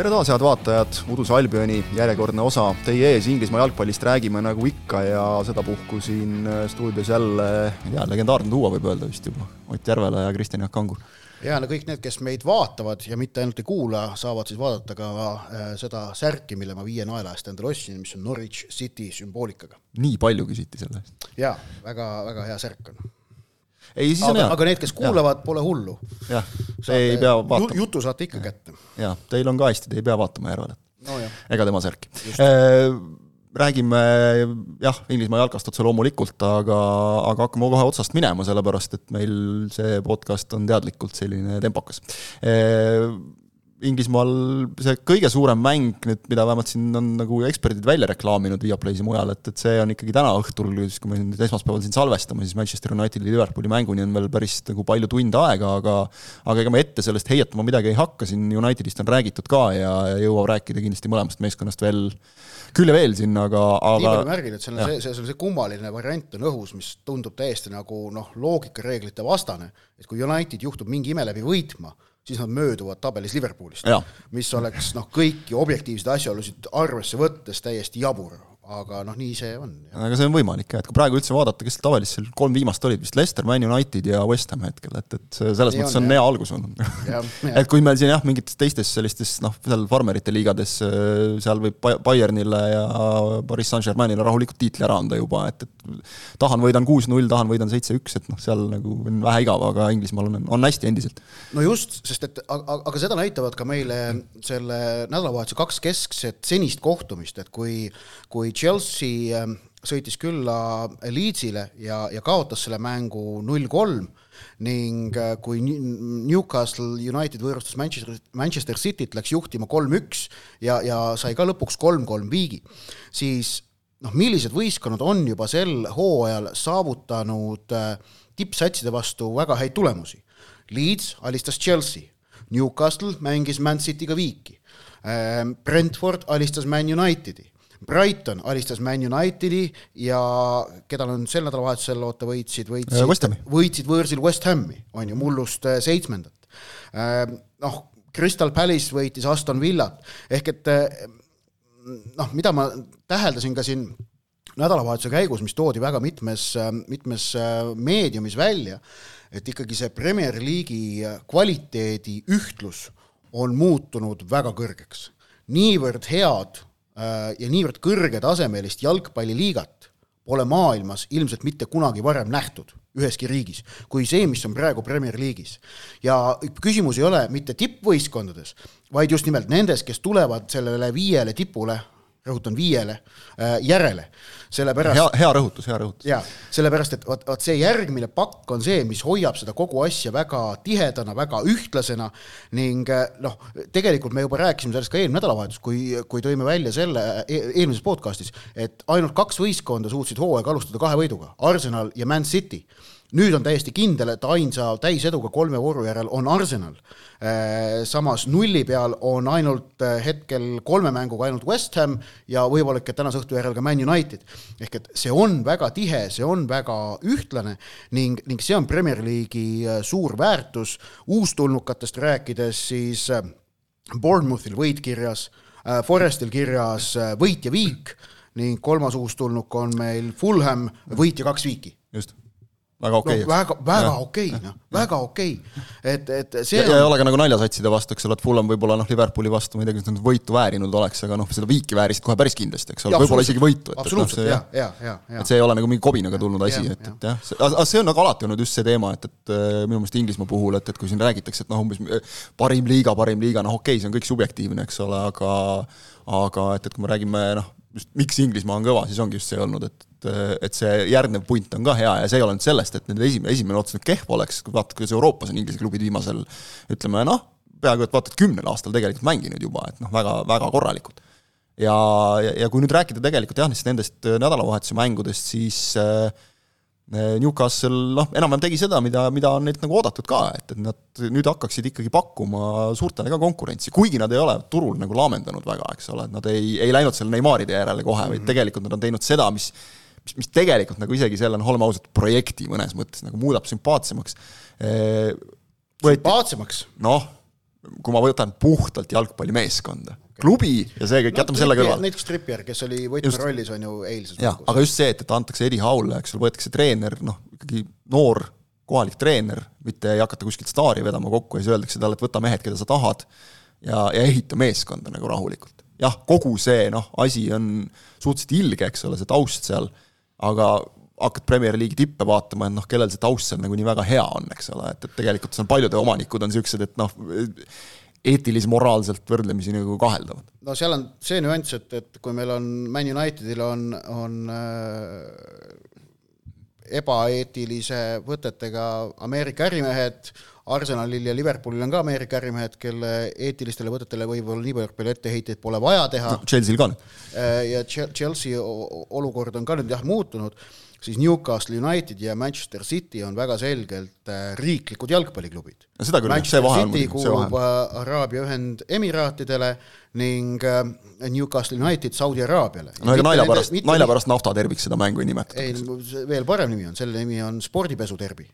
tere taas, head vaatajad, Uduse Albioni järjekordne osa teie ees, Inglismaa jalgpallist räägime nagu ikka ja sedapuhku siin stuudios jälle, ma ei tea, legendaarne duo võib öelda vist juba, Ott Järvela ja Kristjan Jaak Kangur. ja no kõik need, kes meid vaatavad ja mitte ainult ei kuula, saavad siis vaadata ka äh, seda särki, mille ma viie naela eest endale ostsin, mis on Norwich City sümboolikaga. nii palju küsiti selle eest? jaa, väga, väga hea särk on ei, siis on aga, hea. aga need, kes kuulavad, pole hullu. jah, ei pea vaatama. jutu saate ikka kätte. jaa, teil on ka hästi, te ei pea vaatama Järvelat no,. ega tema särki. räägime jah, Inglismaa jalkast otse loomulikult, aga, aga hakkame kohe otsast minema, sellepärast et meil see podcast on teadlikult selline tempokas Inglismaal see kõige suurem mäng nüüd, mida vähemalt siin on nagu eksperdid välja reklaaminud Viaplays ja mujal, et, et see on ikkagi täna õhtul, siis kui me nüüd esmaspäeval siin salvestame, siis Manchester Unitedi Liverpooli mänguni on veel päris nagu palju tunde aega, aga aga ega me ette sellest heietama midagi ei hakka, siin Unitedist on räägitud ka ja, ja jõuab rääkida kindlasti mõlemast meeskonnast veel küll ja veel siin, aga, aga nii palju märgin, et see on see, see, see, see kummaline variant on õhus, mis tundub täiesti nagu noh, loogikareeglite vastane, et kui United juhtub mingi ime läbi võitma, siis nad mööduvad tabelis Liverpoolist, mis oleks noh, kõiki objektiivseid asjaolusid arvesse võttes täiesti jabur, aga noh, nii see on. aga see on võimalik jah, et kui praegu üldse vaadata, kes tabelis seal kolm viimast olid, vist Leicester, Man United ja West Ham hetkel, et, et selles nii mõttes on, on hea algus olnud et kui meil siin jah, mingites teistes sellistes noh, seal farmerite liigades, seal võib Bayernile ja Pariis Saint-Germainile rahulikult tiitli ära anda juba, et, et tahan võidan kuus-null, tahan võidan seitse-üks, et noh, seal nagu on vähe igav, aga Inglismaal on, on hästi endiselt. no just, sest et aga, aga seda näitavad ka meile selle nädalavahetuse kaks keskset senist kohtumist, et kui, kui Chelsea sõitis külla Leedsile ja, ja kaotas selle mängu null kolm ning kui Newcastle United võõrustas Manchester, Manchester Cityt, läks juhtima kolm-üks ja, ja sai ka lõpuks kolm-kolm viigi, siis noh, millised võistkonnad on juba sel hooajal saavutanud tippsatside vastu väga häid tulemusi. Leeds alistas Chelsea, Newcastle mängis Man Cityga viiki, Brentford alistas Man Unitedi Brighton alistas Man Unitedi ja keda nad sel nädalavahetusel oota võitsid, võitsid, võitsid võõrsil West Hami, on ju, mullust seitsmendat. noh, Crystal Palace võitis Aston Villat, ehk et noh, mida ma täheldasin ka siin nädalavahetuse käigus, mis toodi väga mitmes, mitmes meediumis välja, et ikkagi see Premier League'i kvaliteedi ühtlus on muutunud väga kõrgeks. niivõrd head ja niivõrd kõrgetasemelist jalgpalliliigat pole maailmas ilmselt mitte kunagi varem nähtud üheski riigis, kui see, mis on praegu Premier League'is. ja küsimus ei ole mitte tippvõistkondades, vaid just nimelt nendes, kes tulevad sellele viiele tipule, rõhutan viiele, järele. sellepärast hea, hea rõhutus, hea rõhutus. jaa, sellepärast et vot, vot see järgmine pakk on see, mis hoiab seda kogu asja väga tihedana, väga ühtlasena ning noh, tegelikult me juba rääkisime sellest ka eelmine nädalavahetus, kui, kui tõime välja selle e eelmises podcastis, et ainult kaks võistkonda suutsid hooaega alustada kahe võiduga, Arsenal ja Man City nüüd on täiesti kindel, et ainsa täiseduga kolme vooru järel on Arsenal. samas nulli peal on ainult hetkel kolme mänguga ainult West Ham ja võimalik, et tänase õhtu järel ka Man United. ehk et see on väga tihe, see on väga ühtlane ning, ning see on Premier League'i suur väärtus. uustulnukatest rääkides, siis Bournemouthil võit kirjas, Forestil kirjas võit ja viik ning kolmas uustulnuk on meil Fulham võit ja kaks viiki. just väga okei okay, no,. väga, väga okei noh, väga okei. Okay.. et, et see ja, on... ja ei ole ka nagu naljasatside vastu, eks ole, et Fulham võib-olla noh, Liverpooli vastu, ma ei tea, kas nad võitu väärinud oleks, aga noh, seda viiki väärisid kohe päris kindlasti, eks ole, võib-olla isegi võitu. absoluutselt no,, ja, ja, ja, ja. et see ei ole nagu mingi kobinaga tulnud asi, et, et jah, aga see on nagu alati olnud just see teema, et, et minu meelest Inglismaa puhul, et, et kui siin räägitakse, et noh, umbes parim liiga, parim liiga, noh okei okay,, see on kõik subjektiivne, eks ole, aga aga et, et kui me räägime noh, just miks Inglismaa on kõva, siis ongi just see olnud, et et see järgnev punt on ka hea ja see ei ole nüüd sellest, et nüüd esimene, esimene ots nüüd kehv oleks, kui vaatad, kuidas Euroopas on Inglise klubid viimasel ütleme noh, peaaegu et vaatad kümnel aastal tegelikult mänginud juba, et noh, väga, väga korralikult. ja, ja, ja kui nüüd rääkida tegelikult jah, nendest nädalavahetuse mängudest, siis äh, Newcastle noh, enam-vähem tegi seda, mida, mida on neilt nagu oodatud ka, et, et nad nüüd hakkaksid ikkagi pakkuma suurtele ka konkurentsi, kuigi nad ei ole turul nagu laamendanud väga, eks ole, et nad ei, ei läinud selle Neymaride järele kohe, vaid tegelikult nad on teinud seda, mis mis tegelikult nagu isegi selle, oleme ausad, projekti mõnes mõttes nagu muudab sümpaatsemaks. sümpaatsemaks? noh, kui ma võtan puhtalt jalgpallimeeskonda klubi ja see kõik no,, jätame selle kõrvale. näiteks Trippier, kes oli võtmerollis, on ju, eilses jah, aga just see, et, et antakse Eddie Howle, eks ole, võetakse treener, noh, ikkagi noor kohalik treener, mitte ei hakata kuskilt staari vedama kokku ja siis öeldakse talle, et võta mehed, keda sa tahad, ja, ja ehita meeskonda nagu rahulikult. jah, kogu see noh, asi on suhteliselt ilge, eks ole, see taust seal, aga hakkad Premier League'i tippe vaatama, et noh, kellel see taust seal nagu nii väga hea on, eks ole, et, et tegelikult seal paljude omanikud on niisugused, et noh, eetilis-moraalselt võrdlemisi nagu kaheldavad. no seal on see nüanss, et, et kui meil on Man Unitedil on, on äh, ebaeetilise võtetega Ameerika ärimehed, Arsenalil ja Liverpoolil on ka Ameerika ärimehed, kelle eetilistele võtetele võib-olla nii palju etteheiteid pole vaja teha no,. Chelsea'l ka. Äh, ja Chelsea olukord on ka nüüd jah muutunud siis Newcastle United ja Manchester City on väga selgelt äh, riiklikud jalgpalliklubid. seda küll, see vahe on muidugi, see vahe. Äh, Araabia Ühendemiraatidele ning äh, Newcastle United Saudi Araabiale. no ega nalja pärast, nalja pärast nafta terviks seda mängu ei nimetatud. ei, veel parem nimi on, selle nimi on spordipesuterbi.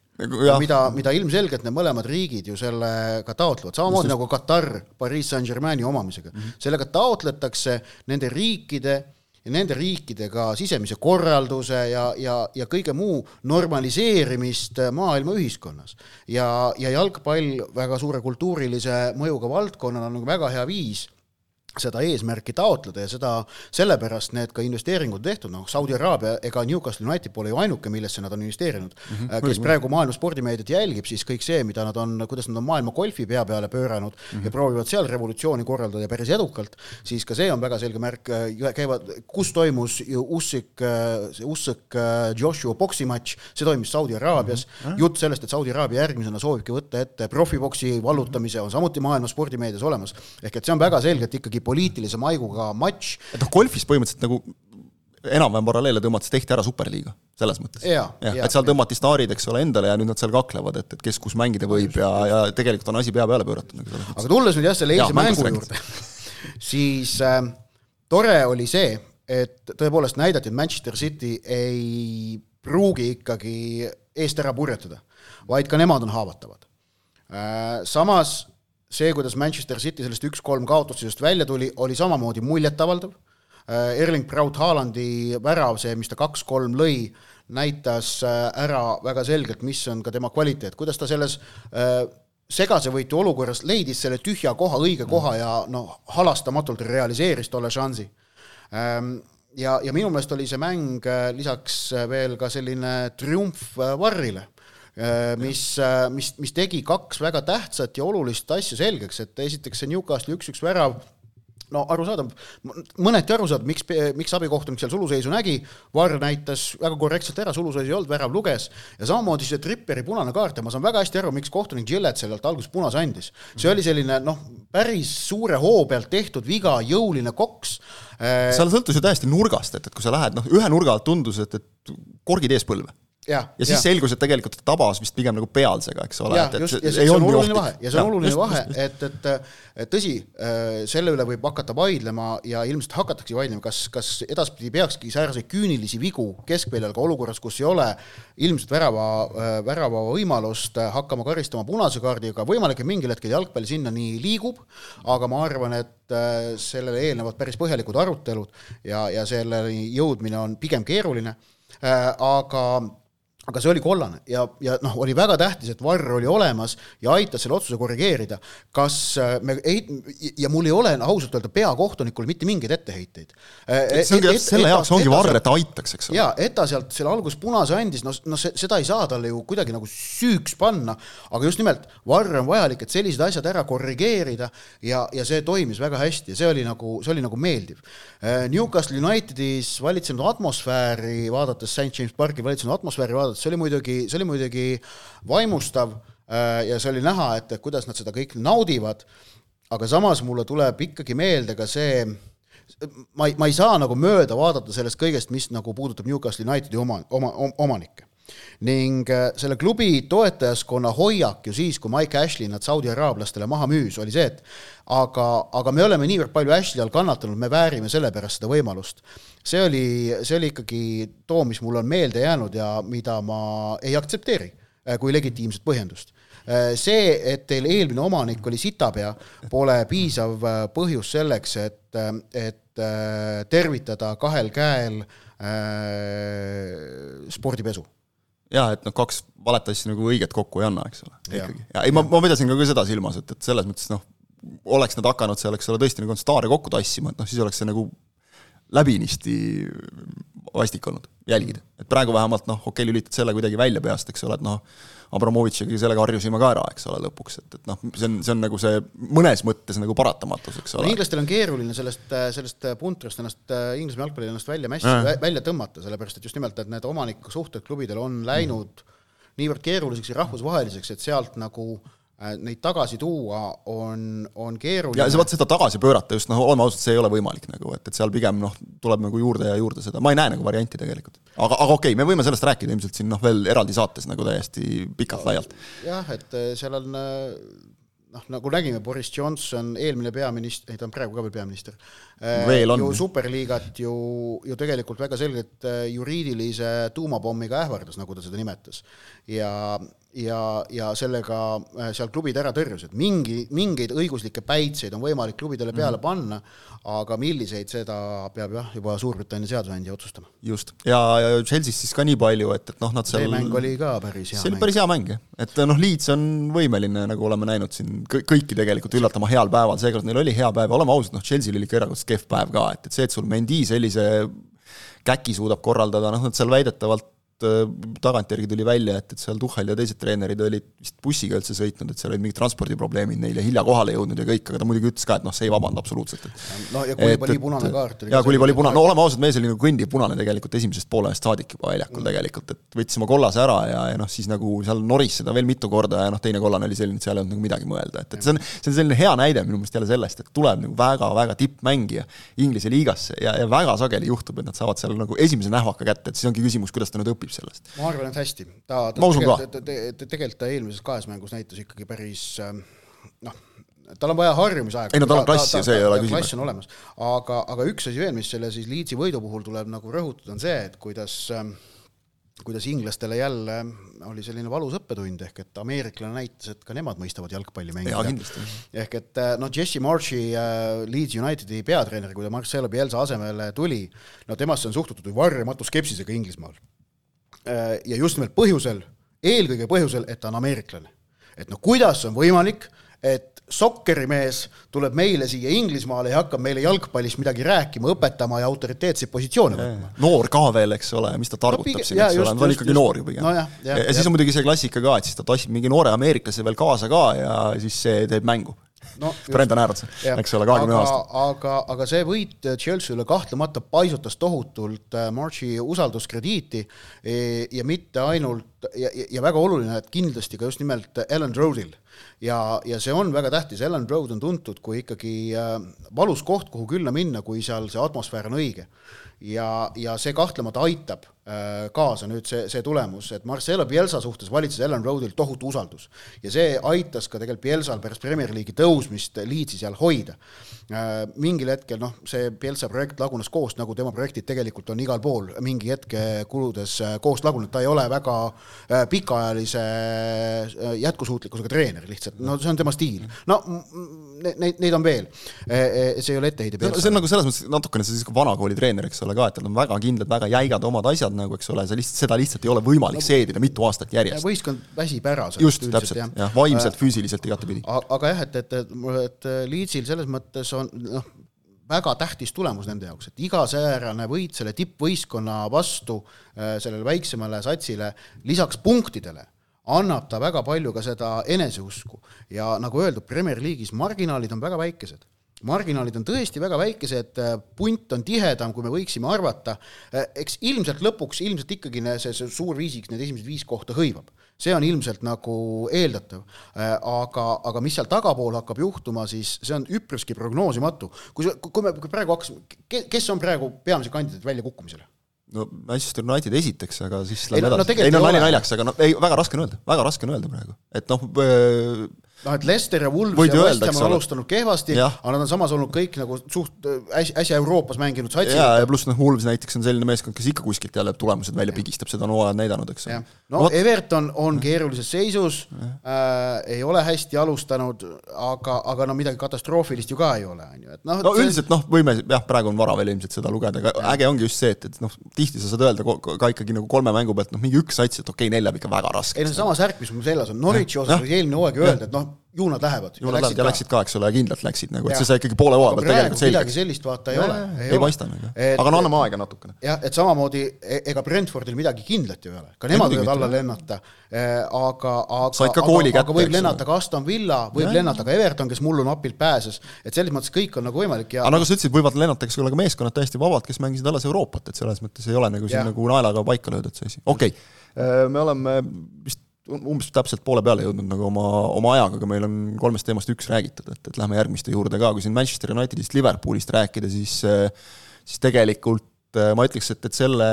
mida, mida ilmselgelt need mõlemad riigid ju sellega taotlevad, samamoodi nagu Katar Pariis Saint-Germaini omamisega mm. -hmm. sellega taotletakse nende riikide ja nende riikidega sisemise korralduse ja, ja, ja kõige muu normaliseerimist maailma ühiskonnas. ja, ja jalgpall väga suure kultuurilise mõjuga valdkonnana on nagu väga hea viis seda eesmärki taotleda ja seda, sellepärast need ka investeeringud tehtud, noh, Saudi Araabia ega Newcastle United pole ju ainuke, millesse nad on investeerinud mm. -hmm. kes praegu maailma spordimeediat jälgib, siis kõik see, mida nad on, kuidas nad on maailma golfi pea peale pööranud mm -hmm. ja proovivad seal revolutsiooni korraldada ja päris edukalt, siis ka see on väga selge märk, äh, käivad, kus toimus ju Usyk, äh, see Usyk Joshua poksimatš, see toimus Saudi Araabias mm, -hmm. jutt sellest, et Saudi Araabia järgmisena soovibki võtta ette profiboksi vallutamise, on samuti maailma spordimeedias olemas, ehk et see on väga selgelt ikkagi poliitilise maiguga matš. et noh, golfis põhimõtteliselt nagu enam-vähem paralleele tõmmates tehti ära superliiga, selles mõttes. jah, et seal tõmmati staarid, eks ole, endale ja nüüd nad seal kaklevad, et, et kes kus mängida võib ja, ja tegelikult on asi pea peale pööratud. Nagu aga tulles nüüd jah, selle eilse mängu juurde, siis äh, tore oli see, et tõepoolest näidati, et Manchester City ei pruugi ikkagi eest ära purjetada, vaid ka nemad on haavatavad äh,. Samas see, kuidas Manchester City sellest üks-kolm kaotusest välja tuli, oli samamoodi muljetavaldav. Äh, Erling Braut Haalandi värav, see, mis ta kaks-kolm lõi, näitas äh, ära väga selgelt, mis on ka tema kvaliteet, kuidas ta selles äh, segase võitu olukorras leidis selle tühja koha, õige koha ja noh, halastamatult realiseeris tolle šansi. Ähm, ja, ja minu meelest oli see mäng lisaks veel ka selline triumf Varrile mis, äh, mis, mis tegi kaks väga tähtsat ja olulist asja selgeks, et esiteks see Newcastli üks-üks värav no arusaadav, mõneti arusaadav, miks, miks abikohtunik seal suluseisu nägi, Varr näitas väga korrektselt ära, suluseisu ei olnud, värav luges, ja samamoodi see Tripperi punane kaart ja ma saan väga hästi aru, miks kohtunik Gillette sellelt alguses punase andis. see oli selline noh, päris suure hoo pealt tehtud viga, jõuline koks. Äh, seal sõltus ju täiesti nurgast, et, et kui sa lähed, noh, ühe nurga alt tundus, et, et korgid ees põlve ja, ja siis ja. selgus, et tegelikult ta tabas vist pigem nagu pealsega, eks ole. ja, just, ja see, on oluline vahe ja see on oluline just, vahe, et, et, tõsi, äh, selle üle võib hakata vaidlema ja ilmselt hakatakse vaidlema, kas, kas edaspidi peakski sääraseid küünilisi vigu keskväljal ka olukorras, kus ei ole ilmselt värava, äh, värava võimalust äh, hakkama karistama punase kaardiga, võimalik, et mingil hetkel jalgpall sinnani liigub, aga ma arvan, et sellele eelnevad päris põhjalikud arutelud ja, ja selleni jõudmine on pigem keeruline, aga aga see oli kollane ja, ja noh, oli väga tähtis, et Varr oli olemas ja aitas selle otsuse korrigeerida. kas äh, me ei, ja mul ei ole ausalt öelda peakohtunikul mitte mingeid etteheiteid. Äh, see ongi, selle jaoks ongi Varr, et ta aitaks, eks ole. jaa, et ta sealt selle alguses punase andis, no, no seda ei saa talle ju kuidagi nagu süüks panna, aga just nimelt, Varr on vajalik, et sellised asjad ära korrigeerida ja, ja see toimis väga hästi ja see oli nagu, see oli nagu meeldiv. Äh, Newcastle Unitedis valitsenud atmosfääri vaadates, St James Parki valitsenud atmosfääri vaadates, see oli muidugi, see oli muidugi vaimustav äh, ja see oli näha, et kuidas nad seda kõik naudivad, aga samas mulle tuleb ikkagi meelde ka see, ma ei, ma ei saa nagu mööda vaadata sellest kõigest, mis nagu puudutab Newcastle Unitedi oma, oma, omanikke ning äh, selle klubi toetajaskonna hoiak ju siis, kui Mike Ashley nad Saudi araablastele maha müüs, oli see, et aga, aga me oleme niivõrd palju Ashley all kannatanud, me väärime selle pärast seda võimalust. see oli, see oli ikkagi too, mis mul on meelde jäänud ja mida ma ei aktsepteeri äh, kui legitiimset põhjendust äh, see, et teil eelmine omanik oli sitapea, pole piisav põhjus selleks, et, et tervitada kahel käel spordipesu jaa, et noh, kaks valet asja nagu õiget kokku ei anna, eks ole, ikkagi. ja ei, ma, ma pidasin ka seda silmas, et, et selles mõttes noh, oleks nad hakanud seal, eks ole, tõesti nagu staare kokku tassima, et noh, siis oleks see nagu läbinisti vastik olnud jälgida. et praegu vähemalt noh, okei lülitad selle kuidagi välja peast, eks ole, et noh, Abramovitšiga sellega harjusime ka ära, eks ole, lõpuks, et, et noh, see on, see on nagu see mõnes mõttes nagu paratamatus, eks ole. inglastel on keeruline sellest, sellest puntrast ennast, Inglismaa jalgpallil ennast välja mässi äh., välja tõmmata, sellepärast et just nimelt, et need omanikusuhted klubidel on läinud mm. niivõrd keeruliseks ja rahvusvaheliseks, et sealt nagu Äh, neid tagasi tuua on, on keeruline. ja vaat seda tagasi pöörata just noh, oleme ausad, see ei ole võimalik nagu, et, et seal pigem noh, tuleb nagu juurde ja juurde seda, ma ei näe nagu varianti tegelikult. aga, aga okei okay,, me võime sellest rääkida ilmselt siin noh, veel eraldi saates nagu täiesti pikalt-laialt. jah, et äh, seal on äh, noh, nagu nägime, Boris Johnson, eelmine peaminister, ei ta on praegu ka veel peaminister, ju superliigat ju, ju tegelikult väga selgelt juriidilise tuumapommiga ähvardas, nagu ta seda nimetas. ja, ja, ja sellega äh, seal klubid ära tõrjusid. mingi, mingeid õiguslikke päitseid on võimalik klubidele peale mm. panna, aga milliseid, seda peab jah, juba Suurbritannia seadusandja otsustama. just, ja, ja Chelsea's siis ka nii palju, et, et noh, nad seal see mäng oli ka päris hea see oli päris hea mäng, jah. et noh, Leeds on võimeline, nagu oleme näinud siin, kõiki tegelikult üllatama heal päeval, seekord neil oli hea päev ja oleme ausad, noh, Chelsea'l oli ikka erakordselt kehv päev ka, et, et see, et sul Mendi sellise käki suudab korraldada, noh, nad seal väidetavalt tagantjärgi tuli välja, et, et seal Tuhhel ja teised treenerid olid vist bussiga üldse sõitnud, et seal olid mingid transpordiprobleemid neil ja hilja kohale jõudnud ja kõik, aga ta muidugi ütles ka, et noh, see ei vabanda absoluutselt, et no ja Kulibali punane kaart oli jaa, Kulibali punane, no oleme ausad, mees oli nagu kõndiv punane tegelikult esimesest poolest saadik juba väljakul mm. tegelikult, et võttis oma kollase ära ja, ja noh, siis nagu seal noris seda veel mitu korda ja noh, teine kollane oli selline, et seal ei olnud nagu midagi mõelda, et, et see on, see on selline hea näide minu meelest jälle sellest, et tuleb nagu väga-väga tippmängija Inglise liigasse ja, ja väga sageli juhtub, et nad saavad seal nagu esimese nähvaka kätte, et siis ongi küsimus, kuidas ta nüüd õpib sellest. ma arvan, et hästi. ta, ta tegelikult, tegelikult ta eelmises kahes mängus näitas ikkagi päris ähm, noh, tal on vaja harjumisaega. ei no tal on klass ja see ei ole küsimus. klass on olemas, aga, aga üks asi veel, mis selle siis Leedsi võidu puhul tuleb nagu rõhutada, on see, et kuidas ähm, kuidas inglastele jälle oli selline valus õppetund, ehk et ameeriklane näitas, et ka nemad mõistavad jalgpalli mängida. ehk et noh, Jesse Marchi äh, Leeds Unitedi peatreener, kui ta Marcelo Bielsa asemele tuli, no temasse on suhtutud varjamatu skepsisega Inglismaal ja just nimelt põhjusel, eelkõige põhjusel, et ta on ameeriklane. et noh, kuidas on võimalik, et sokkerimees tuleb meile siia Inglismaale ja hakkab meile jalgpallist midagi rääkima, õpetama ja autoriteetseid positsioone võtma. noor ka veel, eks ole, mis ta targutab no, siin, eks ole, ta on ikkagi just. noor ju pigem no. ja, ja, ja siis on muidugi see klassika ka, et siis ta tassib mingi noore ameeriklase veel kaasa ka ja siis see teeb mängu no, Brendan Aronson, eks ole, kahekümne aastane. aga, aga see võit Chelsea'le kahtlemata paisutas tohutult äh, Marchi usalduskrediiti e, ja mitte ainult ja, ja väga oluline, et kindlasti ka just nimelt Ellen Roadil. ja, ja see on väga tähtis, Ellen Road on tuntud kui ikkagi äh, valus koht, kuhu külla minna, kui seal see atmosfäär on õige. Ja, ja see kahtlemata aitab Äh, kaasa nüüd see, see tulemus, et Marcelo Pielsa suhtes valitses Ellen Roadil tohutu usaldus. ja see aitas ka tegelikult Pielsal pärast Premier League'i tõusmist liitsi seal hoida. Äh, mingil hetkel noh, see Pielsa projekt lagunes koost, nagu tema projektid tegelikult on igal pool mingi hetke kuludes äh, koost lagunenud, ta ei ole väga pikaajalise jätkusuutlikkusega treener lihtsalt, no see on tema stiil. no neid, neid on veel, see ei ole etteheide see on nagu selles mõttes natukene siis vanakooli treener, eks ole ka, et tal on väga kindlad, väga jäigad omad asjad, nagu, eks ole, sa lihtsalt, seda lihtsalt ei ole võimalik no, seedida mitu aastat järjest. võistkond väsib ära. just, täpselt, jah, jah, vaimselt, füüsiliselt igatepidi. aga jah, et, et, et, et Leedsil selles mõttes on noh, väga tähtis tulemus nende jaoks, et iga säärane võit selle tippvõistkonna vastu, äh, sellele väiksemale satsile, lisaks punktidele, annab ta väga palju ka seda eneseusku ja nagu öeldud, Premier League'is marginaalid on väga väikesed marginaalid on tõesti väga väikesed, äh, punt on tihedam, kui me võiksime arvata. Äh, eks ilmselt lõpuks ilmselt ikkagi see, see suur viisiks need esimesed viis kohta hõivab, see on ilmselt nagu eeldatav. Äh, aga, aga mis seal tagapool hakkab juhtuma, siis see on üpriski prognoosimatu. kui, kui me praegu hakkasime, kes on praegu peamised kandidaadid väljakukkumisele? no Manchester United esiteks, aga siis lähme edasi. ei no nali naljaks, aga noh, ei, väga raske on öelda, väga raske on öelda praegu, et noh noh, et Leicester ja Wolves ja West Ham on alustanud kehvasti, aga nad on samas olnud kõik nagu suht äsja, äsja Euroopas mänginud satsid. ja, ja pluss noh, Wolves näiteks on selline meeskond, kes ikka kuskilt jälle tulemused välja pigistab, seda on hooajad näidanud, eks ole. no What? Everton on keerulises seisus, äh, ei ole hästi alustanud, aga, aga no midagi katastroofilist ju ka ei ole, on ju, et noh. no üldiselt noh, võime jah, praegu on vara veel ilmselt seda lugeda, aga ja. äge ongi just see, et, et noh, tihti sa saad öelda ka ikkagi nagu kolme mängu pealt noh, mingi üks sats, et okei okay,, nelja ikka väga raske. ei no seesama särk, mis mul seljas on, Norwichi osas võis eelmine hooaeg öelda, et noh, ju nad lähevad. ju nad lähevad ja läksid ka, eks ole, kindlalt läksid nagu, et see sai ikkagi poole hooaja pealt tegelikult selgeks. midagi sellist vaata ei ja, ole. ei, ei paista nagu, aga no anname aega natukene. jah, et samamoodi e-, ega Brentfordil midagi kindlat ju ei ole, ka nemad võivad alla lennata, e, aga, aga, aga, aga võib lennata ka Aston Villa, võib ja. lennata ka Everton, kes mullu napilt pääses, et selles mõttes kõik on nagu võimalik ja aga nagu sa ütlesid, võivad lennata, eks ole, ka meeskonnad täiesti vabad, kes mängisid alles Euroopat, et selles mõttes ei ole nagu siin nagu naelaga paika löödud see asi, okei okay. me oleme umbes täpselt poole peale jõudnud nagu oma, oma ajaga, aga meil on kolmest teemast üks räägitud, et, et lähme järgmiste juurde ka, kui siin Manchester Unitedist, Liverpoolist rääkida, siis siis tegelikult ma ütleks, et, et selle,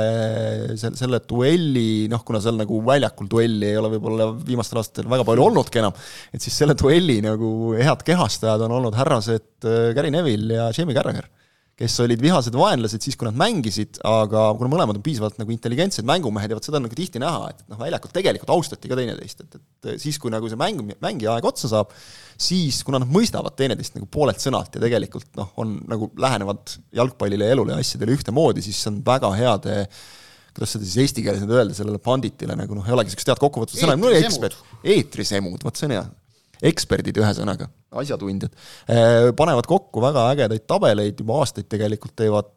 selle, selle duelli, noh, kuna seal nagu väljakul duelli ei ole võib-olla viimastel aastatel väga palju olnudki enam, et siis selle duelli nagu head kehastajad on olnud härrased Gary Neville ja Jamie Carragher kes olid vihased vaenlased siis, kui nad mängisid, aga kuna mõlemad on piisavalt nagu intelligentsed mängumehed ja vot seda on nagu tihti näha, et noh, väljakul tegelikult austati ka teineteist, et, et siis, kui nagu see mäng, mängija aeg otsa saab, siis kuna nad mõistavad teineteist nagu poolelt sõnalt ja tegelikult noh, on nagu lähenevad jalgpallile ja elule ja asjadele ühtemoodi, siis see on väga heade kuidas seda siis eesti keeles nüüd öelda, sellele panditile nagu noh, ei olegi niisugust head kokkuvõtvat sõna, no ekspert, eetrisemud, vot see on hea eksperdid ühesõnaga, asjatundjad, eh, panevad kokku väga ägedaid tabeleid, juba aastaid tegelikult teevad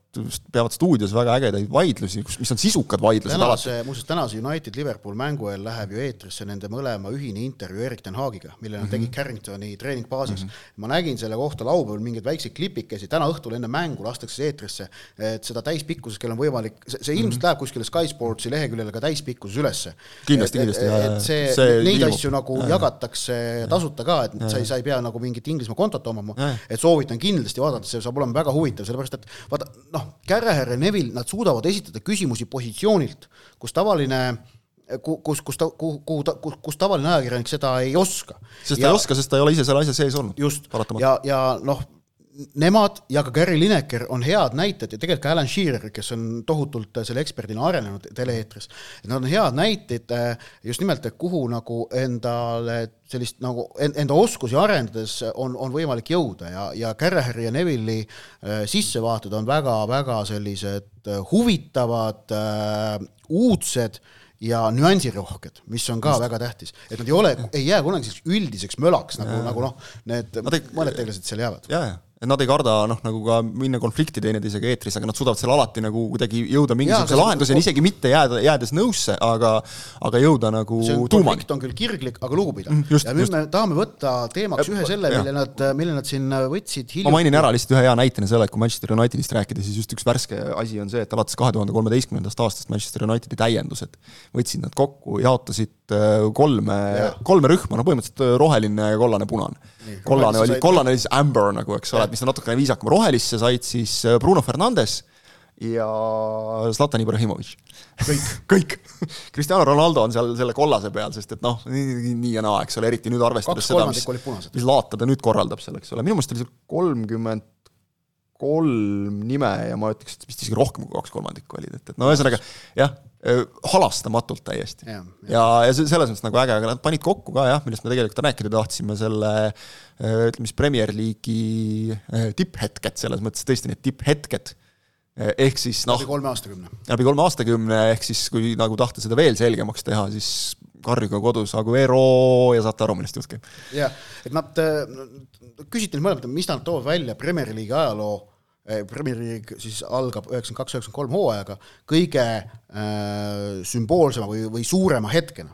peavad stuudios väga ägedaid vaidlusi, kus, mis on sisukad vaidlused tänase, muuseas tänase United-Liverpool mängu eel läheb ju eetrisse nende mõlema ühine intervjuu Erik ten Haagiga, mille nad mm -hmm. tegid Carringtoni treeningbaasis mm. -hmm. ma nägin selle kohta laupäeval mingeid väikseid klipikesi, täna õhtul enne mängu lastakse eetrisse, et seda täispikkuses, kellel on võimalik, see, see ilmselt mm -hmm. läheb kuskile Sky Sportsi leheküljele ka täispikkuses ülesse. kindlasti, kindlasti. et see, see, neid ilmub. asju nagu ja, jagatakse tasuta ka, et ja, sa ei, sa ei pea nagu mingit Inglismaa kontot omama, et soovitan kindlasti vaadata, see saab olema väga huvitav, sellepärast et vaata, noh, Carragher ja Neville, nad suudavad esitada küsimusi positsioonilt, kus tavaline kus, kus ta, kuhu, kuhu ta, kus, kus tavaline ajakirjanik seda ei oska. sest ta ja, ei oska, sest ta ei ole ise selle asja sees olnud. just, ja, ja noh, nemad ja ka Gary Lineker on head näited ja tegelikult ka Alan Shearer, kes on tohutult selle eksperdina arenenud tele-eetris, et nad on head näited eh, just nimelt, et kuhu nagu endale sellist nagu enda oskusi arendades on, on võimalik jõuda ja, ja Carraheri ja Neville'i äh, sissevaated on väga-väga sellised äh, huvitavad äh,, uudsed ja nüansirohked, mis on ka väga tähtis, et nad ei ole, ei jää kunagi selliseks üldiseks mölaks nagu, nagu noh, need mõned tegelased seal jäävad. ja, ja et nad ei karda noh, nagu ka minna konflikti teineteisega eetris, aga nad suudavad seal alati nagu kuidagi jõuda mingisuguse lahenduseni, isegi mitte jääda, jäädes nõusse, aga aga jõuda nagu tuumani. on küll kirglik, aga lugupidav mm,. ja nüüd just. me tahame võtta teemaks ühe selle, mille nad, mille nad siin võtsid hiljuti. ma mainin ära lihtsalt ühe hea näitena selle, et kui Manchester Unitedist rääkida, siis just üks värske asi on see, et alates kahe tuhande kolmeteistkümnendast aastast Manchester Unitedi täiendused võtsid nad kokku, jaotasid äh, kolme, kolme rühma, no põhimõtteliselt äh, roheline, kollane, punane. Kollane oli, kollane oli siis amber nagu, eks ole, et mis on natukene viisakam, rohelisse said siis äh, Bruno Fernandes ja Zlatan Ibrahimovic. kõik. Kõik. Cristiano Ronaldo on seal selle kollase peal, sest et noh, nii, nii ja naa, eks ole, eriti nüüd arvestades seda, mis, mis laata ta nüüd korraldab seal, eks ole, minu meelest oli seal kolmkümmend kolm nime ja ma ütleks, et vist isegi rohkem kui kaks kolmandikku olid, et, et no ühesõnaga jah, halastamatult täiesti. ja, ja, ja, ja selles mõttes nagu äge, aga nad panid kokku ka jah, millest me tegelikult rääkida tahtsime, selle ütleme siis Premier League'i tipphetked, selles mõttes tõesti need tipphetked, ehk siis noh läbi kolme aastakümne. läbi kolme aastakümne, ehk siis kui nagu tahta seda veel selgemaks teha, siis karjuge kodus Aguero ja saate aru, millest jutt käib. jah, et nad, küsiti nüüd mõlemad, mis nad toovad välja Premier League'i ajaloo Eh, Premier League siis algab üheksakümmend kaks, üheksakümmend kolm hooajaga kõige äh, sümboolsema või, või suurema hetkena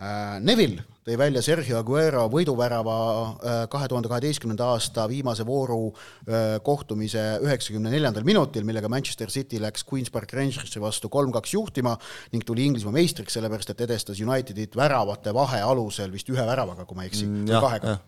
äh,. Neville tõi välja Sergio Aguero võiduvärava äh, kahe tuhande kaheteistkümnenda aasta viimase vooru äh, kohtumise üheksakümne neljandal minutil, millega Manchester City läks Queen's Park Rangersi vastu kolm-kaks juhtima ning tuli Inglismaa meistriks, sellepärast et edestas Unitedit väravate vahe alusel vist ühe väravaga, kui ma ei eksi mm,, kahega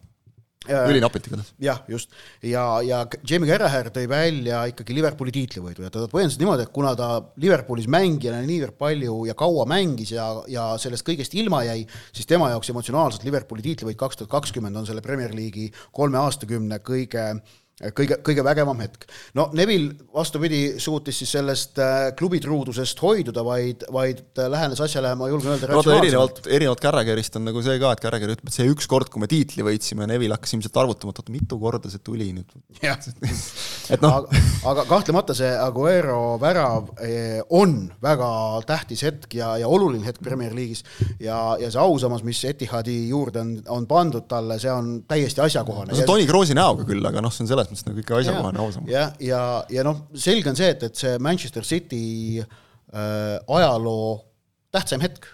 ülinapilt igatahes. jah, just. ja, ja Jamie Carragher tõi välja ikkagi Liverpooli tiitlivõidu ja ta põhjendas niimoodi, et kuna ta Liverpoolis mängijana niivõrd palju ja kaua mängis ja, ja sellest kõigest ilma jäi, siis tema jaoks emotsionaalselt Liverpooli tiitlivõit kaks tuhat kakskümmend on selle Premier League'i kolme aastakümne kõige kõige, kõige vägevam hetk. no Neville vastupidi, suutis siis sellest äh, klubi truudusest hoiduda, vaid, vaid äh, lähenes asjale, ma julgen öelda, vaata erinevalt, erinevalt Carragherist on nagu see ka, et Carragher ütleb, et see üks kord, kui me tiitli võitsime, Neville hakkas ilmselt arvutama, et oota, mitu korda see tuli nüüd. et noh. aga, kahtlemata see Aguero värav eh, on väga tähtis hetk ja, ja oluline hetk Premier League'is ja, ja see ausammas, mis Etihadi juurde on, on pandud talle, see on täiesti asjakohane. see on Toni Kroosi näoga küll, aga noh, see on selles selles mõttes nagu ikka asjakohane, ausam. ja, ja, ja, ja noh, selge on see, et, et see Manchester City äh, ajaloo tähtsaim hetk,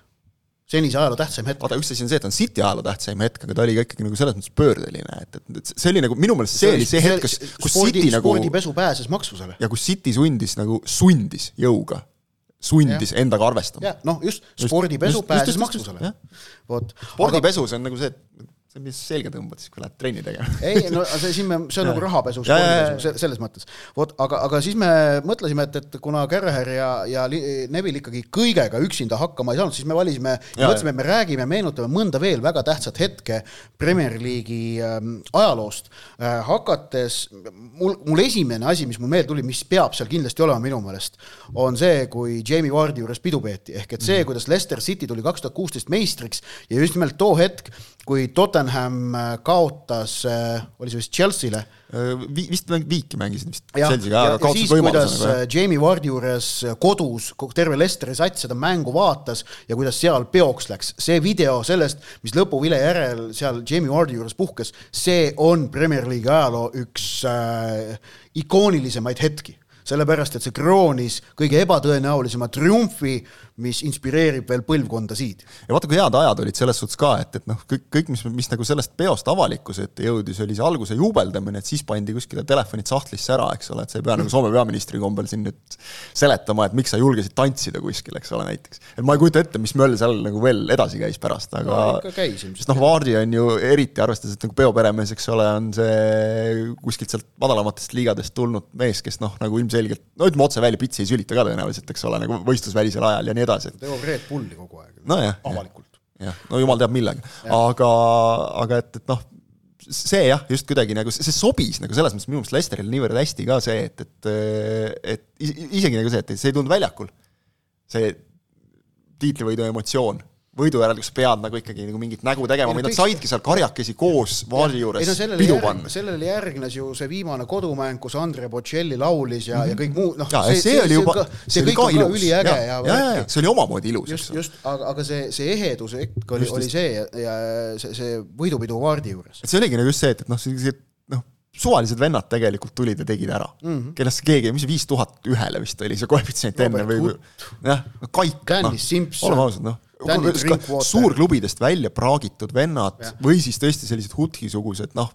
senise ajaloo tähtsaim hetk. vaata, üks asi on see, et on City ajaloo tähtsaim hetk, aga ta oli ka ikkagi nagu selles mõttes pöördeline, et, et, et see oli nagu minu meelest see, see oli see hetk, kus, kus spordi, City nagu spordipesu pääses maksusele. ja kus City sundis nagu, sundis jõuga sundis ja. endaga arvestama. noh just, spordipesu pääses maksusele. vot. spordipesu, see on nagu see, et on lihtsalt selga tõmbad siis, kui lähed trenni tegema. ei, no see siin me, see on nagu rahapesu, selles mõttes. vot, aga, aga siis me mõtlesime, et, et kuna Kerrer ja, ja Neville ikkagi kõigega üksinda hakkama ei saanud, siis me valisime, mõtlesime, et me räägime, meenutame mõnda veel väga tähtsat hetke Premier League'i ähm, ajaloost äh,. hakates, mul, mul esimene asi, mis mul meelde tuli, mis peab seal kindlasti olema minu meelest, on see, kui Jamie Wardi juures pidu peeti, ehk et see, mhm. kuidas Leicester City tuli kaks tuhat kuusteist meistriks ja just nimelt too hetk, kui Tottenham äh, kaotas, äh, oli see vist Chelsea'le äh, Vi,? vist viiki mängisid vist Chelsea'ga, aga kaotas võimaluse. Nagu, Jamie Wardi juures kodus terve Leicesteri sats seda mängu vaatas ja kuidas seal peoks läks, see video sellest, mis lõpuvile järel seal Jamie Wardi juures puhkes, see on Premier League'i ajaloo üks äh, ikoonilisemaid hetki sellepärast et see kroonis kõige ebatõenäolisema triumfi mis inspireerib veel põlvkondasid. ja vaata, kui head ajad olid selles suhtes ka, et, et noh, kõik, kõik, mis, mis nagu sellest peost avalikkuse ette jõudis, oli see alguse juubeldamine, et siis pandi kuskile telefonid sahtlisse ära, eks ole, et sa ei pea nagu Soome peaministri kombel siin nüüd seletama, et miks sa julgesid tantsida kuskil, eks ole, näiteks. et ma ei kujuta ette, mis möll seal nagu veel edasi käis pärast, aga no, käis, sest noh, Vaardi on ju eriti, arvestades, et nagu peoperemees, eks ole, on see kuskilt sealt madalamatest liigadest tulnud mees, kes noh, nagu ilmselgelt, no ütleme otse välja, pitsi ei sülita ka tõenäoliselt, eks ole, nagu võistlusvälisel ajal ja nii edasi. teeb Red Bulli kogu aeg no. avalikult. jah, no jumal teab millega, aga, aga et, et noh, see jah, just kuidagi nagu see sobis nagu selles mõttes minu meelest Lesterile niivõrd hästi ka see, et, et, et isegi nagu see, et see ei tulnud väljakul. see tiitlivõidu emotsioon võidu järel, kus pead nagu ikkagi nagu mingit nägu tegema või nad saidki seal karjakesi koos vaali juures no, pidu panna. sellele järgnes ju see viimane kodumäng, kus Andre Bocelli laulis ja mm, -hmm. ja kõik muu, noh, see, see, see oli juba, see kõik on ka üliäge ja, ja, ja, ja see oli omamoodi ilus. just, just, aga, aga see, see ehedus hetk oli, oli see ja, ja see, see võidupidu Vaardi juures. et see oligi nagu just see, et, et noh, sellised noh, suvalised vennad tegelikult tulid ja tegid ära. Mm -hmm.. kellest keegi, mis see viis tuhat ühele vist oli see koefitsient enne või jah, Kaik, noh, oleme ausad, noh suurklubidest välja praagitud vennad ja. või siis tõesti sellised Hutki-sugused noh,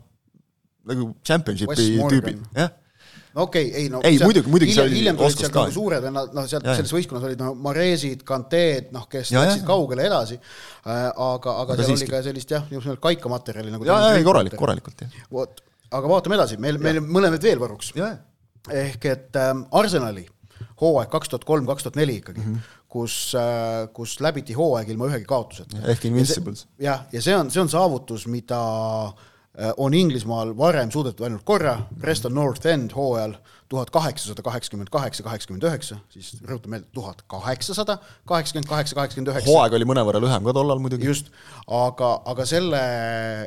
nagu championship'i tüübid, jah no okei okay,, ei no ei muidugi, muidugi oli hiljem tulid sealt nagu suured vennad, noh sealt selles võistkonnas olid noh, Mareesid, Kanteed, noh, kes ja, läksid ja. kaugele edasi äh,, aga, aga, aga seal siiski. oli ka sellist jah, nimelt kaikamaterjali nagu jaa, jaa, korralik, korralikult, jah. vot, aga vaatame edasi, meil, meil mõlemad veel varuks. ehk et ähm, Arsenali hooaeg kaks tuhat kolm, kaks tuhat neli ikkagi mm, -hmm. Kus, äh, kus läbiti hooaeg ilma ühegi kaotuseta. ehk Invincibles. jah, ja see on, see on saavutus, mida äh, on Inglismaal varem suudetud ainult korra, Preston North End hooajal tuhat kaheksasada kaheksakümmend kaheksa, kaheksakümmend üheksa, siis rõhutan meelde, tuhat kaheksasada kaheksakümmend kaheksa, kaheksakümmend üheksa. hooaeg oli mõnevõrra lühem ka tollal muidugi. just, aga, aga selle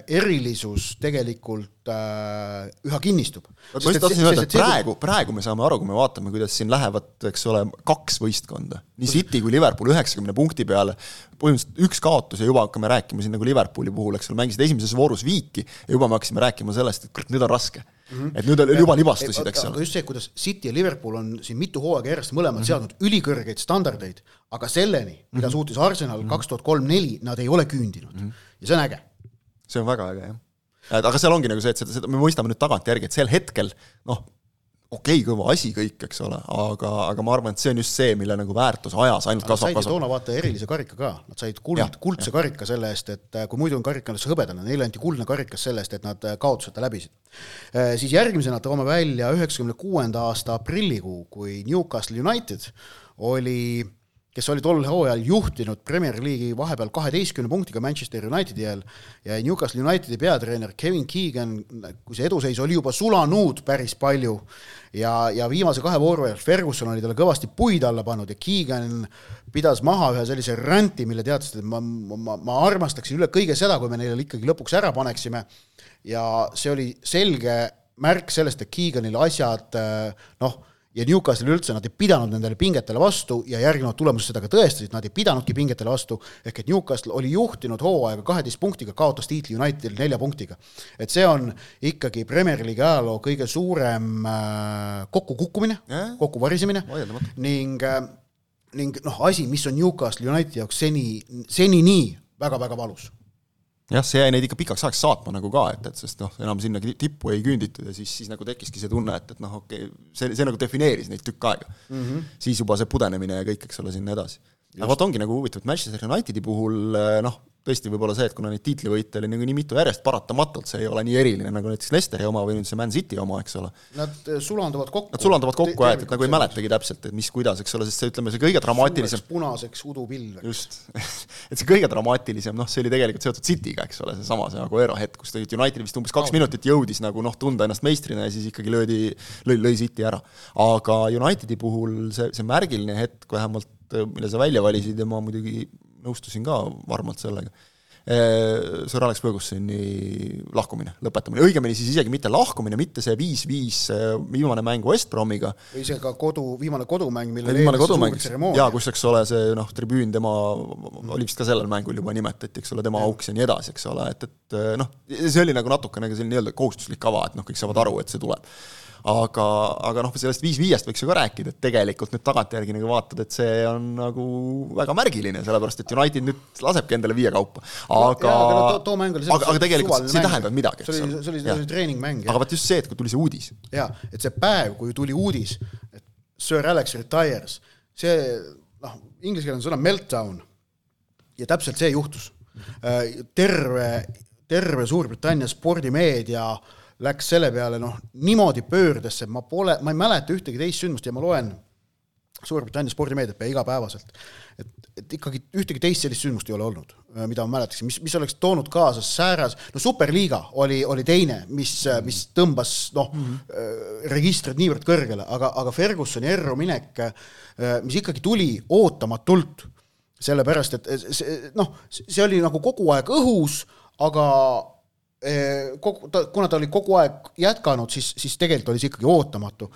erilisus tegelikult äh, üha kinnistub. ma just tahtsin öelda, et praegu, praegu me saame aru, kui me vaatame, kuidas siin lähevad, eks ole, kaks võistkonda, nii City kui Liverpool üheksakümne punkti peale, põhimõtteliselt üks kaotus ja juba hakkame rääkima siin nagu Liverpooli puhul, eks ole, mängisid esimeses voorus viiki ja juba me hakkasime rääkima sellest, et kurat, nüüd on raske mm. -hmm. et nüüd juba libastusid, eks ole. aga just see, kuidas City ja Liverpool on siin mitu hooaega järjest mõlemad mm -hmm. seadnud ülikõrgeid standardeid, aga selleni, mida mm -hmm. suutis Arsenal mhm. kaks tuhat kolm-neli, nad ei ole küündinud mm. -hmm. ja see on äge. see on väga äge, jah. et aga seal ongi nagu see, et seda, seda me mõistame nüüd tagantjärgi, et sel hetkel noh, okei okay,, kõva asi kõik, eks ole, aga, aga ma arvan, et see on just see, mille nagu väärtus ajas ainult kasvab, kasvab. toona vaata erilise karika ka, nad said kuld, kuldse karika selle eest, et kui muidu on karikas hõbedane, neile anti kuldne karikas selle eest, et nad kaotuseta läbisid. siis järgmisena toome välja üheksakümne kuuenda aasta aprillikuu, kui Newcastle United oli kes oli tol hooajal juhtinud Premier League'i vahepeal kaheteistkümne punktiga Manchester Unitedi ajal ja Newcastle Unitedi peatreener Kevin Keegan, kui see eduseis oli juba sulanud päris palju ja, ja viimase kahe vooru ajal Ferguson oli talle kõvasti puid alla pannud ja Keegan pidas maha ühe sellise ränti, mille teadsid, et ma, ma, ma armastaksin üle kõige seda, kui me neile ikkagi lõpuks ära paneksime. Ja see oli selge märk sellest, et Keeganil asjad noh ja Newcastle üldse, nad ei pidanud nendele pingetele vastu ja järgnevad tulemused seda ka tõestasid, nad ei pidanudki pingetele vastu, ehk et Newcastle oli juhtinud hooaega kaheteist punktiga, kaotas tiitli Unitedil nelja punktiga. et see on ikkagi Premier League'i ajaloo kõige suurem äh, kokkukukkumine, kokkuvarisemine. Ning äh, ning noh, asi, mis on Newcastle Unitedi jaoks seni, senini väga-väga valus jah, see jäi neid ikka pikaks ajaks saatma nagu ka, et, et sest noh, enam sinna tippu ei küünditud ja siis, siis nagu tekkiski see tunne, et, et noh, okei okay,, see, see nagu defineeris neid tükk aega mm. -hmm. siis juba see pudenemine ja kõik, eks ole, sinna edasi. Aga vot ongi nagu huvitav, et Manchester Unitedi puhul noh, tõesti võib-olla see, et kuna neid tiitlivõite oli nagu nii mitu järjest, paratamatult see ei ole nii eriline nagu näiteks Leicesteri oma või nüüd see Man City oma, eks ole. Nad eh, sulanduvad kokku. Nad sulanduvad kokku jah, et, et nagu ei mäletagi täpselt, et mis, kuidas, eks ole, sest see, ütleme, see kõige dramaatilisem punaseks udupilveks. just et see kõige dramaatilisem, noh, see oli tegelikult seotud City'ga, eks ole, seesama see Aguero hetk, kus tegelikult United vist umbes kaks no. minutit jõudis nagu noh, tunda ennast meistrina ja siis ikkagi löödi, lõi, lõi City ära. aga Unitedi puhul see, see märgiline hetk vähemalt, mille sa välja valisid ja ma muidugi nõustusin ka varmalt sellega. Äh, Sir Alex Fergusoni lahkumine, lõpetamine, õigemini siis isegi mitte lahkumine, mitte see viis-viis äh, viimane mäng West Bromiga. või see ka kodu, viimane kodumäng, millel viimane kodumäng, jaa, kus, eks ole, see noh, tribüün tema oli vist ka sellel mängul juba nimetati, eks ole, tema auks ja nii edasi, eks ole, et, et noh, see oli nagu natukene ka selline nii-öelda kohustuslik kava, et noh, kõik saavad aru, et see tuleb aga, aga noh, sellest viis-viiest võiks ju ka rääkida, et tegelikult nüüd tagantjärgi nagu vaatad, et see on nagu väga märgiline, sellepärast et United nüüd lasebki endale viie kaupa. aga, no, too mäng oli aga, aga tegelikult see ei tähendanud midagi, eks ole. see oli, see oli treeningmäng. aga vot just see, et kui tuli see uudis. jaa, et see päev, kui tuli uudis, et Sir Alex retires, see noh, inglise keeles on sõna meltdown ja täpselt see juhtus. Äh, terve, terve Suurbritannia spordimeedia äh, läks selle peale noh, niimoodi pöördesse, ma pole, ma ei mäleta ühtegi teist sündmust ja ma loen Suurbritannia spordimeediat pea igapäevaselt. et, et ikkagi ühtegi teist sellist sündmust ei ole olnud, äh, mida ma mäletaksin, mis, mis oleks toonud kaasa sääras, no Superliiga oli, oli teine, mis, äh, mis tõmbas noh mm -hmm. registrid niivõrd kõrgele, aga, aga Fergusoni erruminek, mis ikkagi tuli ootamatult, sellepärast et see noh, see oli nagu kogu aeg õhus, aga kogu, ta, kuna ta oli kogu aeg jätkanud, siis, siis tegelikult oli see ikkagi ootamatu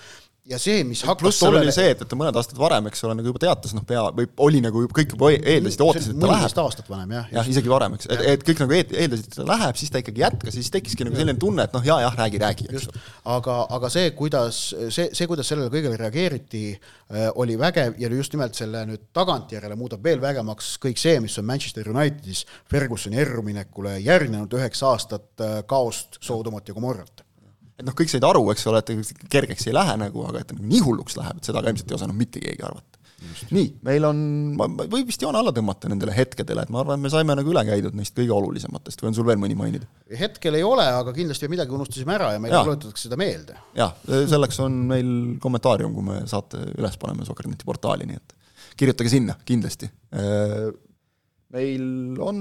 ja see, mis hakkas pluss seal tollele... oli see, et, et ta mõned aastad varem, eks ole, nagu juba teatas, noh, pea, või oli nagu kõik juba e-, eeldasid, ootasid, et ta läheb. aastat vanem, jah. jah, isegi varem, eks, et, et kõik nagu eeldasid, et ta läheb, siis ta ikkagi jätkas ja siis tekkiski nagu selline tunne, et noh, jaa, jah, räägi, räägi, eks ole. aga, aga see, kuidas, see, see, kuidas sellele kõigele reageeriti, äh, oli vägev ja just nimelt selle nüüd tagantjärele muudab veel vägevamaks kõik see, mis on Manchester Unitedis Fergusoni erruminekule järgnenud üheksa aastat äh, kaost, Sodomat ja Gomorrat et noh, kõik said aru, eks ole, et kergeks ei lähe nagu, aga et nii hulluks läheb, et seda ka ilmselt ei osanud mitte keegi arvata. nii, meil on, võib vist joone alla tõmmata nendele hetkedele, et ma arvan, et me saime nagu üle käidud neist kõige olulisematest või on sul veel mõni mainida? hetkel ei ole, aga kindlasti midagi unustasime ära ja meile tuletatakse seda meelde. jah, selleks on meil kommentaarium, kui me saate üles paneme Sokkerneti portaali, nii et kirjutage sinna kindlasti meil on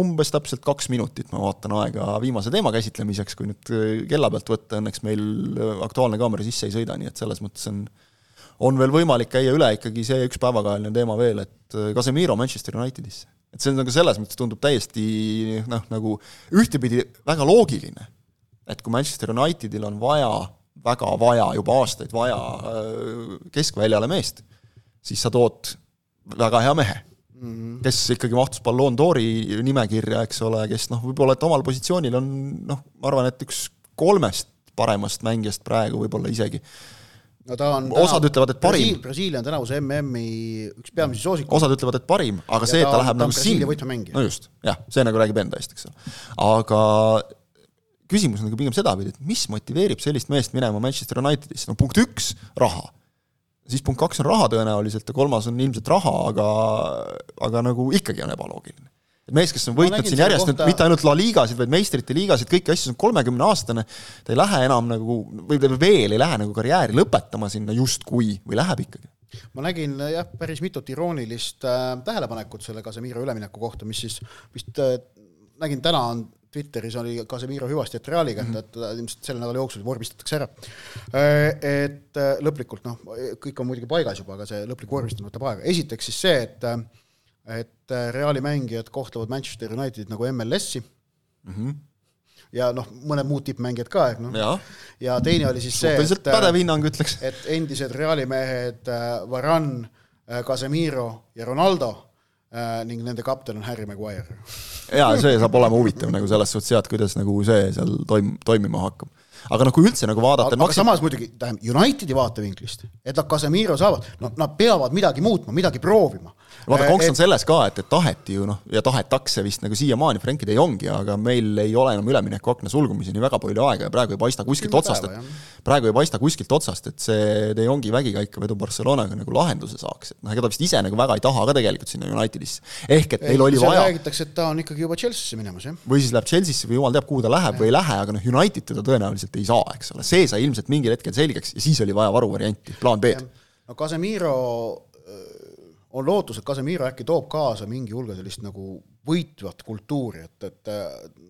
umbes täpselt kaks minutit, ma vaatan aega viimase teema käsitlemiseks, kui nüüd äh, kella pealt võtta, õnneks meil äh, Aktuaalne kaamera sisse ei sõida, nii et selles mõttes on on veel võimalik käia üle ikkagi see üks päevakajaline teema veel, et äh, Casemiro Manchester Unitedisse. et see on nagu selles mõttes tundub täiesti noh, nagu ühtepidi väga loogiline, et kui Manchester Unitedil on vaja, väga vaja, juba aastaid vaja keskväljale meest, siis sa tood väga hea mehe. Kes ikkagi mahtus Ballon d'Ori nimekirja, eks ole, kes noh, võib-olla et omal positsioonil on noh, ma arvan, et üks kolmest paremast mängijast praegu võib-olla isegi no ta on osad täna, ütlevad, et parim. Brasiilia on tänavuse MM-i üks peamisi soosikuid. osad ütlevad, et parim, aga ja see, et ta, ta läheb nagu sinna, no just, jah, see nagu räägib enda eest, eks ole. aga küsimus on nagu pigem sedapidi, et mis motiveerib sellist meest minema Manchester Unitedisse, no punkt üks, raha. Siis punkt kaks on raha tõenäoliselt ja kolmas on ilmselt raha, aga, aga nagu ikkagi on ebaloogiline mees, kes on võitnud siin järjest kohta... nüüd mitte ainult La Ligasid, vaid meistrite liigasid, kõiki asju, see on kolmekümne aastane, ta ei lähe enam nagu, või ta veel ei lähe nagu karjääri lõpetama sinna justkui, või läheb ikkagi? ma nägin jah, päris mitut iroonilist äh, tähelepanekut selle Casemiro ülemineku kohta, mis siis vist äh, nägin täna on Twitteris oli Casemiro hüvasti, et Reali kätte, et ta ilmselt selle nädala jooksul vormistatakse ära. Äh, et äh, lõplikult noh, kõik on muidugi paigas juba, aga see lõplik vormistamine võtab aega. esiteks siis see, et äh, et Reali mängijad kohtlevad Manchester Unitedit nagu MLS-i mm. -hmm. ja noh, mõned muud tippmängijad ka, et noh. ja teine oli siis see, et pädev hinnang ütleks. et endised Reali mehed Varane, äh, Casemiro ja Ronaldo ning nende kapten on Harry Maguire. jaa, see saab olema huvitav nagu selles suhtes jah, et kuidas nagu see seal toim-, toimima hakkab aga noh, kui üldse nagu vaadata aga, maksid... aga samas muidugi, tähendab, Unitedi vaatevinklist, et nad Casemiro saavad, no nad peavad midagi muutma, midagi proovima vaata, konks on selles ka, et, et taheti ju noh, ja tahetakse vist nagu siiamaani, Frenkie de Jongi, aga meil ei ole enam üleminekuakna sulgumiseni väga palju aega ja praegu ei paista kuskilt otsast, et praegu ei paista kuskilt otsast, et see de Jongi vägikaikavedu Barcelonaga nagu lahenduse saaks, et noh, ega ta vist ise nagu väga ei taha ka tegelikult sinna Unitedisse. ehk et neil oli vaja räägitakse, et ta on ikkagi juba Chelsea'sse minemas, jah. või siis läheb Chelsea'sse või jumal teab, kuhu ta läheb ja. või ei lähe, aga noh, United teda tõenäoliselt ei saa, eks ole, see sai ilmselt mingil hetkel selgeks ja siis oli vaja varuvarianti, plaan B-d. no Casemiro on lootus, et Casemiro äkki toob kaasa mingi hulga sellist nagu võitvat kultuuri, et, et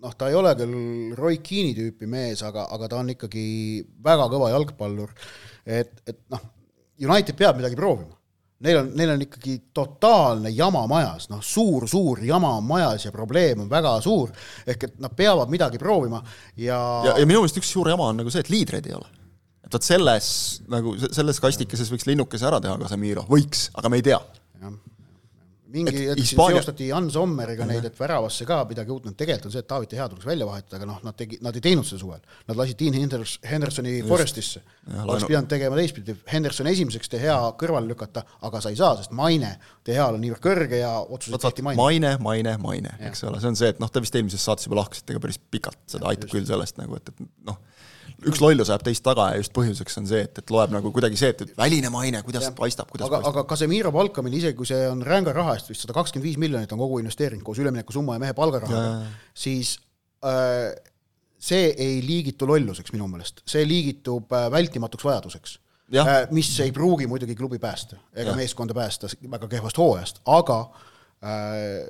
noh, ta ei ole küll Roy Keane'i tüüpi mees, aga, aga ta on ikkagi väga kõva jalgpallur, et, et noh, United peab midagi proovima. Neil on, neil on ikkagi totaalne jama majas, noh, suur-suur jama on majas ja probleem on väga suur, ehk et nad peavad midagi proovima ja ja, ja minu meelest üks suur jama on nagu see, et liidreid ei ole. Et vot selles nagu selles kastikeses võiks linnukese ära teha Casemiro, võiks, aga me ei tea mingi hetk Hispaania... seostati Jan Sommeriga neid, et väravasse ka midagi uut, no tegelikult on see, et David De Gea tuleks välja vahetada, aga noh, nad tegi, nad ei teinud seda suvel. Nad lasid Dean Henders, Hendersoni Just. Forestisse. oleks pidanud tegema teistpidi, Henderson esimeseks De Gea kõrvale lükata, aga sa ei saa, sest maine De Geal on niivõrd kõrge ja otsused tehti maine. maine, maine, maine, eks ole, see on see, et noh, te vist eelmises saates juba lahkasite ka päris pikalt, seda aitab Just. küll sellest nagu, et, et noh üks lollus ajab teist taga ja just põhjuseks on see, et, et loeb nagu kuidagi see, et väline maine, kuidas ja. paistab, kuidas aga, paistab. aga Casemiro palkamine, isegi kui see on ränga raha eest, vist sada kakskümmend viis miljonit on kogu investeering koos üleminekusumma ja mehe palgarahaga, siis äh, see ei liigitu lolluseks minu meelest, see liigitub äh, vältimatuks vajaduseks. Äh, mis ei pruugi muidugi klubi päästa ega ja. meeskonda päästa väga kehvast hooajast, aga äh,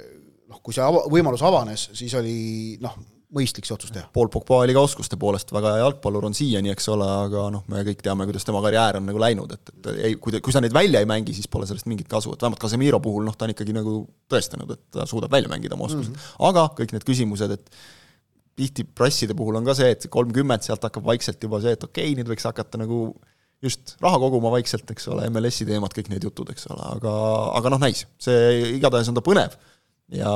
noh, kui see ava-, võimalus avanes, siis oli noh, mõistlik see otsus teha. Paul Pogba oli ka oskuste poolest väga hea jalgpallur, on siiani, eks ole, aga noh, me kõik teame, kuidas tema karjäär on nagu läinud, et, et ei, kui ta, kui sa neid välja ei mängi, siis pole sellest mingit kasu, et vähemalt Casemiro puhul noh, ta on ikkagi nagu tõestanud, et ta suudab välja mängida oma oskused mm. -hmm. aga kõik need küsimused, et tihti prasside puhul on ka see, et kolmkümmend, sealt hakkab vaikselt juba see, et okei okay,, nüüd võiks hakata nagu just raha koguma vaikselt, eks ole, MLS-i teemad, kõik need jutud, eks ole, aga, aga noh, näis, see igatahes on ta põnev ja,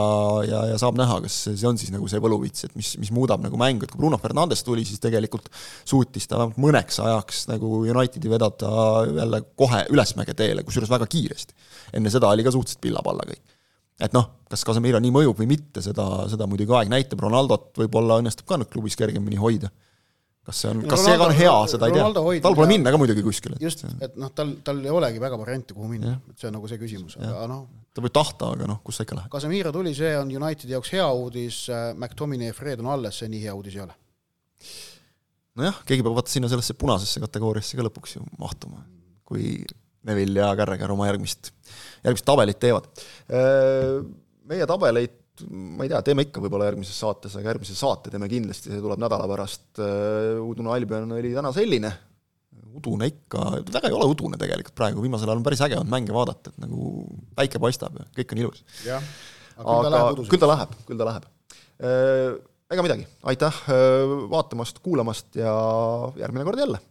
ja, ja saab näha, kas see on siis nagu see võluvits, et mis, mis muudab nagu mängu, et kui Bruno Fernandes tuli, siis tegelikult suutis ta vähemalt mõneks ajaks nagu Unitedi vedada jälle kohe ülesmäge teele, kusjuures väga kiiresti. enne seda oli ka suhteliselt pillapalla kõik. et noh, kas Casemiro nii mõjub või mitte, seda, seda muidugi aeg näitab, Ronaldot võib-olla õnnestub ka nüüd klubis kergemini hoida kas see on, kas Ronaldo, see on hea, seda ei tea. tal pole minna ka muidugi kuskile. just, et noh, tal, tal ei olegi väga variante, kuhu minna, et see on nagu see küsimus, aga noh. Ta võib tahta, aga noh, kus sa ikka lähed. Casemiro tuli, see on Unitedi jaoks hea uudis, McTominay ja Fred on alles, see nii hea uudis ei ole. nojah, keegi peab vaata sinna sellesse punasesse kategooriasse ka lõpuks ju mahtuma, kui Neville ja Carragher oma järgmist, järgmist tabelit teevad. Äh, meie tabeleid ma ei tea, teeme ikka võib-olla järgmises saates, aga järgmise saate teeme kindlasti, see tuleb nädala pärast. Äh, udune Albion oli täna selline, udune ikka, väga ei ole udune tegelikult praegu, viimasel ajal on päris äge olnud mänge vaadata, et nagu päike paistab ja kõik on ilus. aga küll ta läheb, küll ta läheb. Äh, ega midagi, aitäh äh, vaatamast, kuulamast ja järgmine kord jälle